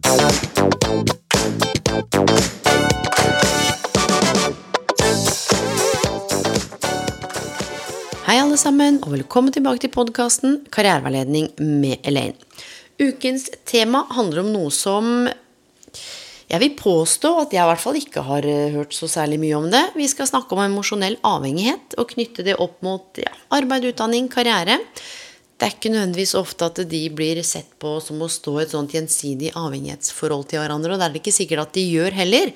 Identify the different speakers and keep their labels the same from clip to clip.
Speaker 1: Hei, alle sammen, og velkommen tilbake til podkasten Karriereveiledning med Elaine. Ukens tema handler om noe som jeg vil påstå at jeg i hvert fall ikke har eh, hørt så særlig mye om det. Vi skal snakke om emosjonell avhengighet og knytte det opp mot ja, arbeid, utdanning, karriere. Det er ikke nødvendigvis ofte at de blir sett på som å stå i et sånt gjensidig avhengighetsforhold til hverandre, og det er det ikke sikkert at de gjør heller.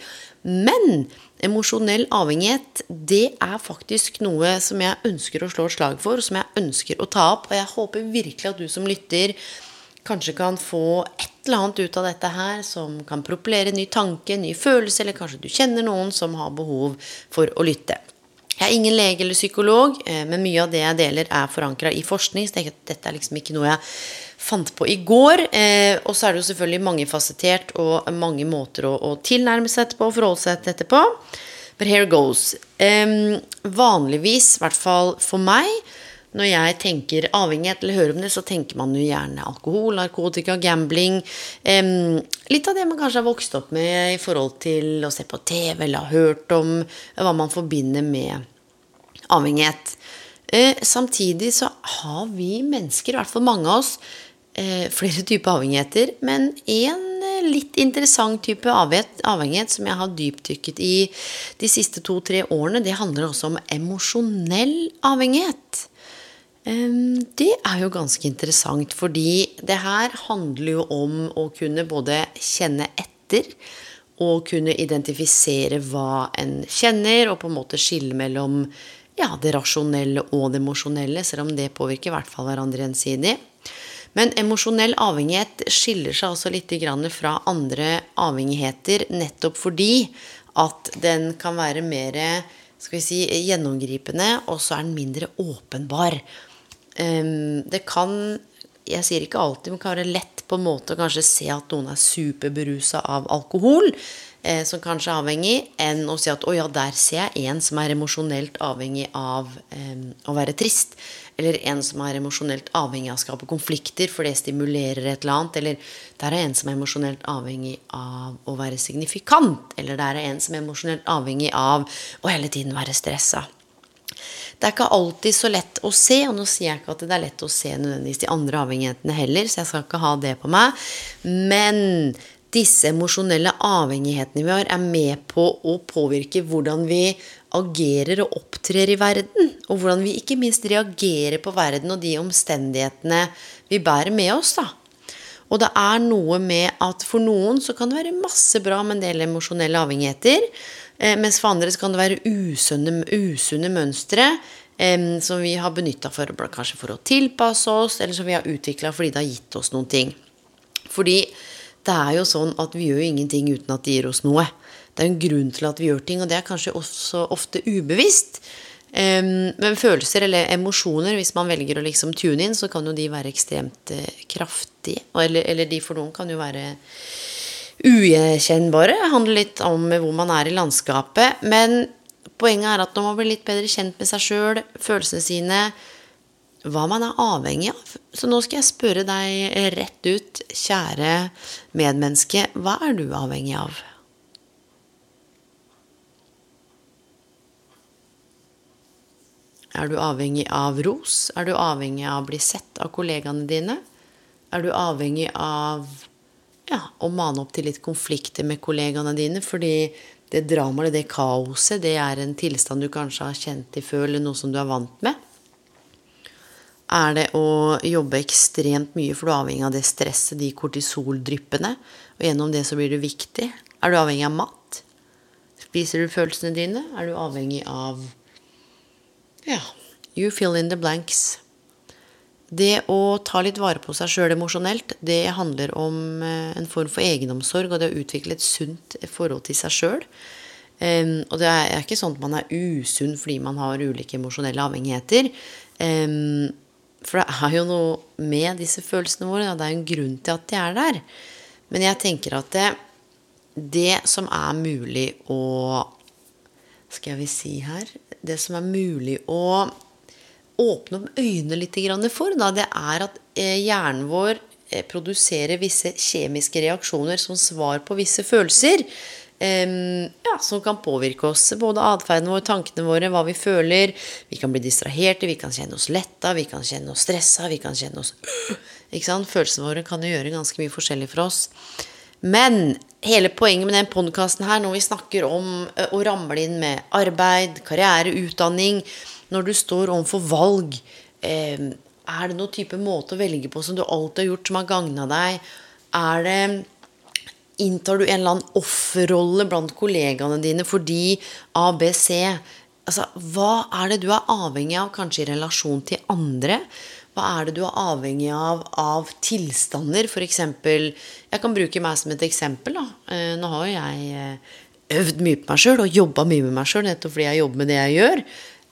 Speaker 1: Men emosjonell avhengighet, det er faktisk noe som jeg ønsker å slå et slag for, som jeg ønsker å ta opp. Og jeg håper virkelig at du som lytter kanskje kan få et eller annet ut av dette her som kan propellere ny tanke, ny følelse, eller kanskje du kjenner noen som har behov for å lytte. Jeg er ingen lege eller psykolog, eh, men mye av det jeg deler, er forankra i forskning. Så dette er liksom ikke noe jeg fant på i går. Eh, og så er det jo selvfølgelig mangefasettert og mange måter å, tilnærme seg etterpå og forholde seg til etterpå. But here goes. Vanligvis, i hvert fall for meg, når jeg tenker avhengighet eller hører om det, så tenker man jo gjerne alkohol, narkotika, gambling. Um, litt av det man kanskje har vokst opp med i forhold til å se på TV eller har hørt om hva man forbinder med avhengighet. Uh, samtidig så har vi mennesker, i hvert fall mange av oss, uh, flere typer avhengigheter. Men en eh, litt interessant type avhengighet som jeg har dypdykket i de siste to-tre årene, det handler også om emosjonell avhengighet. Det er jo ganske interessant, fordi det her handler jo om å kunne både kjenne etter og kunne identifisere hva en kjenner, og på en måte skille mellom ja, det rasjonelle og det emosjonelle, selv om det påvirker i hvert fall hverandre gjensidig. Men emosjonell avhengighet skiller seg også litt fra andre avhengigheter nettopp fordi at den kan være mer skal vi si, gjennomgripende, og så er den mindre åpenbar. Det kan jeg sier ikke alltid, men kan være lett på en måte å kanskje se at noen er superberusa av alkohol, eh, som kanskje er avhengig, enn å si at å ja, der ser jeg en som er emosjonelt avhengig av eh, å være trist. Eller en som er emosjonelt avhengig av å skape konflikter, for det stimulerer et eller annet. Eller der er en som er emosjonelt avhengig av å være signifikant. Eller der er en som er emosjonelt avhengig av å hele tiden være stressa. Det er ikke alltid så lett å se, og nå sier jeg ikke at det er lett å se nødvendigvis de andre avhengighetene heller, så jeg skal ikke ha det på meg. Men disse emosjonelle avhengighetene vi har, er med på å påvirke hvordan vi agerer og opptrer i verden. Og hvordan vi ikke minst reagerer på verden og de omstendighetene vi bærer med oss. da. Og det er noe med at for noen så kan det være masse bra med en del emosjonelle avhengigheter. Eh, mens for andre kan det være usunne, usunne mønstre eh, som vi har benytta for, for å tilpasse oss, eller som vi har utvikla fordi det har gitt oss noen ting. Fordi det er jo sånn at vi gjør ingenting uten at det gir oss noe. Det er en grunn til at vi gjør ting, og det er kanskje også ofte ubevisst. Um, men følelser eller emosjoner, hvis man velger å liksom tune inn, så kan jo de være ekstremt kraftige. Eller, eller, de for noen kan jo være ugjenkjennbare. Handler litt om hvor man er i landskapet. Men poenget er at når man blir litt bedre kjent med seg sjøl, følelsene sine, hva man er avhengig av. Så nå skal jeg spørre deg rett ut, kjære medmenneske, hva er du avhengig av? Er du avhengig av ros? Er du avhengig av å bli sett av kollegaene dine? Er du avhengig av ja, å mane opp til litt konflikter med kollegaene dine. Fordi det dramaet, det kaoset, det er en tilstand du kanskje har kjent i før, eller noe som du er vant med. Er det å jobbe ekstremt mye, for du er avhengig av det stresset, de kortisoldryppene, og gjennom det så blir du viktig? Er du avhengig av mat? Spiser du følelsene dine? Er du avhengig av ja, you fill in the blanks. Det å ta litt vare på seg sjøl emosjonelt, det handler om eh, en form for egenomsorg og det å utvikle et sunt forhold til seg sjøl. Og det er ikke sånn at man er usunn fordi man har ulike emosjonelle avhengigheter. For det er jo noe med disse følelsene våre. Det er jo en grunn til at de er der. Men jeg tenker at det, det som er mulig å Skal vi si her Det som er mulig å åpne opp øynene litt for, da, det er at eh, hjernen vår eh, produserer visse kjemiske reaksjoner som svar på visse følelser. Ja, som kan påvirke oss. Både atferden vår, tankene våre, hva vi føler. Vi kan bli distraherte, vi kan kjenne oss letta, vi kan kjenne oss stressa, vi kan kjenne oss? Følelsene våre kan jo gjøre ganske mye forskjellig for oss. Men hele poenget med den podkasten her, når vi snakker om å ramle inn med arbeid, karriere, utdanning Når du står overfor valg, er det noen type måte å velge på som du alltid har gjort, som har gagna deg? Er det Inntar du en eller annen offerrolle blant kollegaene dine fordi ABC Altså, hva er det du er avhengig av, kanskje i relasjon til andre? Hva er det du er avhengig av av tilstander? F.eks. Jeg kan bruke meg som et eksempel. Da. Eh, nå har jo jeg eh, øvd mye på meg sjøl og jobba mye med meg sjøl nettopp fordi jeg jobber med det jeg gjør.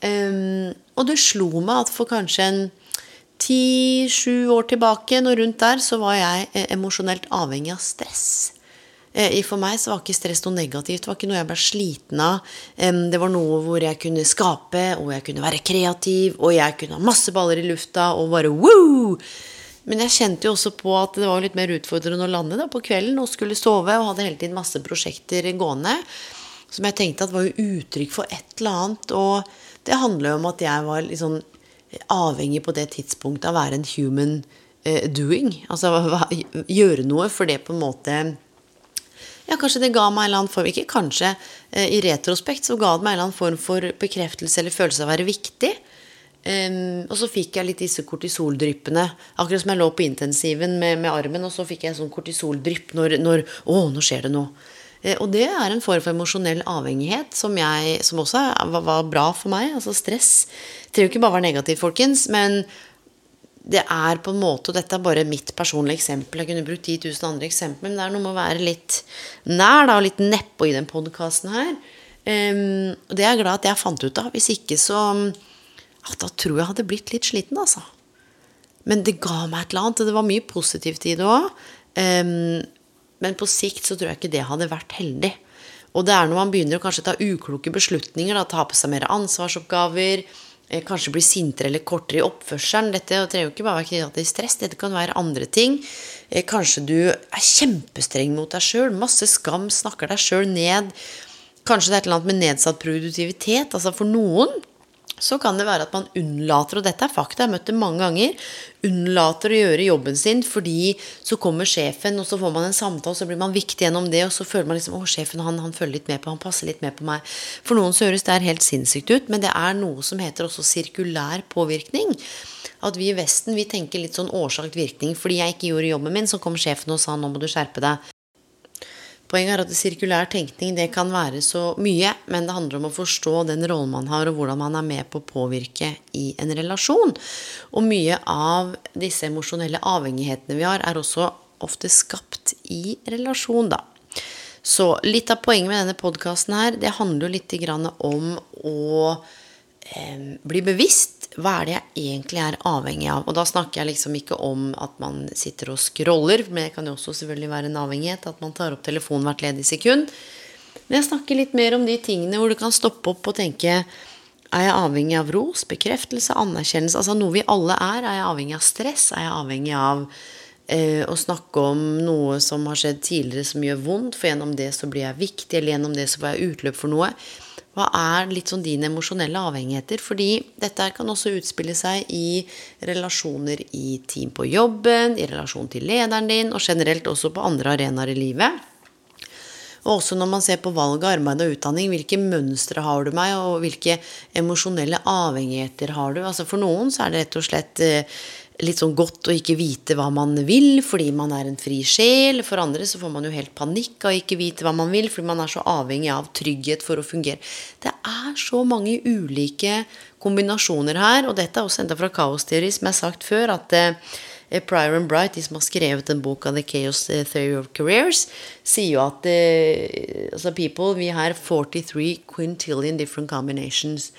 Speaker 1: Ehm, og det slo meg at for kanskje en ti-sju år tilbake, noe rundt der, så var jeg eh, emosjonelt avhengig av stress. Eh, for meg så var ikke stress noe negativt. Det var ikke noe jeg ble sliten av. Det var noe hvor jeg kunne skape, og jeg kunne være kreativ, og jeg kunne ha masse baller i lufta og bare woo! Men jeg kjente jo også på at det var litt mer utfordrende å lande da, på kvelden og skulle sove og hadde hele tiden masse prosjekter gående som jeg tenkte at var jo uttrykk for et eller annet. Og det handler jo om at jeg var liksom avhengig på det tidspunktet av å være en human uh, doing. Altså gjøre noe for det på en måte ja, kanskje det ga meg en eller annen form Ikke kanskje. Eh, I retrospekt så ga det meg en eller annen form for bekreftelse eller følelse av å være viktig. Um, og så fikk jeg litt disse kortisoldryppene. Akkurat som jeg lå på intensiven med, med armen, og så fikk jeg sånn kortisoldrypp når, når Å, nå skjer det noe. Uh, og det er en form for emosjonell avhengighet som, jeg, som også var, var, bra for meg. Altså stress Det trenger jo ikke bare være negativt, folkens, men det er på en måte, og dette er bare mitt personlige eksempel, jeg kunne brukt 10 000 andre eksempler, men det er noe med å være litt nær da, og litt nedpå i den podkasten her. Um, og det er jeg glad at jeg fant ut av. Hvis ikke så ja, Da tror jeg hadde blitt litt sliten, altså. Men det ga meg et eller annet, det var mye positivt i det òg. Um, men på sikt så tror jeg ikke det hadde vært heldig. Og det er når man begynner å kanskje ta ukloke beslutninger, da, ta på seg mer ansvarsoppgaver, kanskje blir sintere eller kortere i oppførselen. Dette trenger jo ikke bare være knytta til stress, dette kan være andre ting. Eh, kanskje du er kjempestreng mot deg sjøl, masse skam, snakker deg sjøl ned. Kanskje det er et eller annet med nedsatt produktivitet. Altså for noen så kan det være at man unnlater, og dette er fakta, jeg har møtt det mange ganger, unnlater å gjøre jobben sin fordi så kommer sjefen, og så får man en samtale, og så blir man viktig gjennom det, og så føler man liksom å, sjefen han, han følger litt med på, han passer litt med på meg. For noen så høres det her helt sinnssykt ut, men det er noe som heter også sirkulær påvirkning. At vi i Vesten vi tenker litt sånn årsak-virkning. Fordi jeg ikke gjorde jobben min, så kom sjefen og sa nå må du skjerpe deg. Poenget er at sirkulær tenkning det kan være så mye, men det handler om å forstå den rollen man har, og hvordan man er med på å påvirke i en relasjon. Og mye av disse emosjonelle avhengighetene vi har, er også ofte skapt i relasjon, da. Så litt av poenget med denne podkasten her, det handler jo litt om å eh, bli bevisst hva er det jeg egentlig er avhengig av? Og da snakker jeg liksom ikke om at man sitter og scroller, men det kan jo også selvfølgelig være en avhengighet at man tar opp telefonen hvert ledig sekund. Men jeg snakker litt mer om de tingene hvor du kan stoppe opp og tenke er jeg avhengig av ros, bekreftelse, anerkjennelse? Altså noe vi alle er. Er jeg avhengig av stress? Er jeg avhengig av eh, å snakke om noe som har skjedd tidligere som gjør vondt? For gjennom det så blir jeg viktig, eller gjennom det så får jeg utløp for noe. Hva er litt sånn dine emosjonelle avhengigheter? Fordi dette kan også utspille seg i relasjoner i team på jobben, i relasjon til lederen din, og generelt også på andre arenaer i livet. Og også når man ser på valg av arbeid og utdanning, hvilke mønstre har du meg, og hvilke emosjonelle avhengigheter har du? Altså For noen så er det rett og slett eh, litt sånn godt å ikke vite hva man vil fordi man er en fri sjel. For andre så får man jo helt panikk av ikke vite hva man vil fordi man er så avhengig av trygghet for å fungere. Det er så mange ulike kombinasjoner her, og dette er også henta fra kaosteori, som jeg har sagt før, at eh, Prior and Bright, de som har skrevet den boka The Chaos Theory of Careers, sier jo at eh, altså people, vi har 43 quintillion different combinations.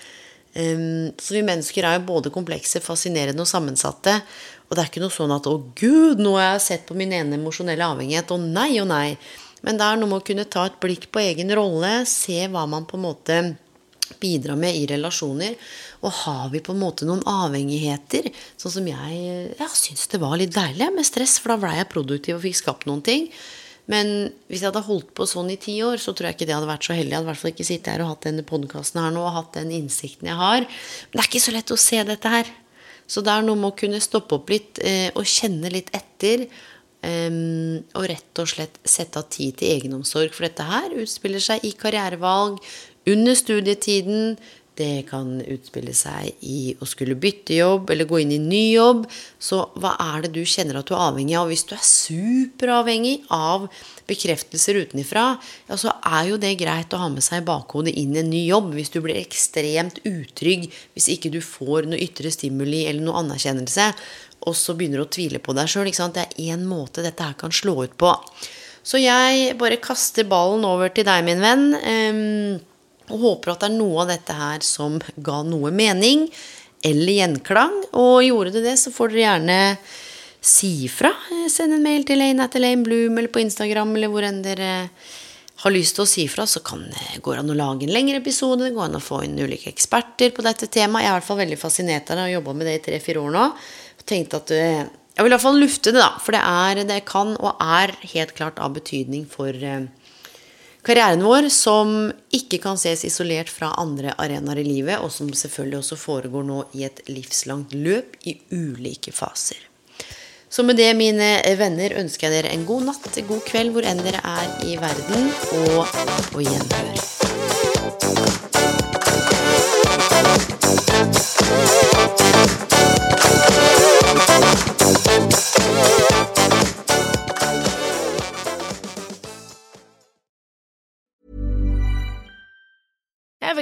Speaker 1: Um, så vi mennesker er jo både komplekse, fascinerende og sammensatte. Og det er ikke noe sånn at 'å, gud, nå har jeg sett på min ene emosjonelle avhengighet', og nei og nei. Men det er noe med å kunne ta et blikk på egen rolle, se hva man på en måte bidrar med i relasjoner. Og har vi på en måte noen avhengigheter, sånn som jeg ja, syns det var litt deilig med stress, for da blei jeg produktiv og fikk skapt noen ting. Men hvis jeg hadde holdt på sånn i ti år, så tror jeg ikke det hadde vært så heldig. Jeg hadde i hvert fall ikke sittet her og hatt denne podkasten her nå og hatt den innsikten jeg har. Men det er ikke så lett å se dette her. Så det er noe med å kunne stoppe opp litt eh, og kjenne litt etter. Um, og rett og slett sette av tid til egenomsorg. For dette her utspiller seg i karrierevalg, under studietiden. Det kan utspille seg i å skulle bytte jobb eller gå inn i ny jobb. Så hva er det du kjenner at du er avhengig av? Hvis du er superavhengig av bekreftelser utenfra, ja, så er jo det greit å ha med seg i bakhodet inn i en ny jobb. Hvis du blir ekstremt utrygg hvis ikke du får noe ytre stimuli eller noe anerkjennelse, og så begynner du å tvile på deg sjøl. Det er én måte dette her kan slå ut på. Så jeg bare kaster ballen over til deg, min venn. Um, og håper at det er noe av dette her som ga noe mening eller gjenklang. Og gjorde det det, så får dere gjerne si ifra. Send en mail til Lane at Elaine Bloom eller på Instagram eller hvor enn dere har lyst til å si ifra, så kan det an å lage en lengre episode. Det går an å få inn ulike eksperter på dette temaet. Jeg er i hvert fall veldig fascinert av det og har jobba med det i tre-fire år nå. Og tenkte at eh, Jeg vil i hvert fall lufte det, da. For det, er, det kan og er helt klart av betydning for eh, karrieren vår, som ikke kan ses isolert fra andre arenaer i livet, og som selvfølgelig også foregår nå i et livslangt løp i ulike faser. Så med det, mine venner, ønsker jeg dere en god natt, god kveld, hvor enn dere er i verden, og på gjenhør.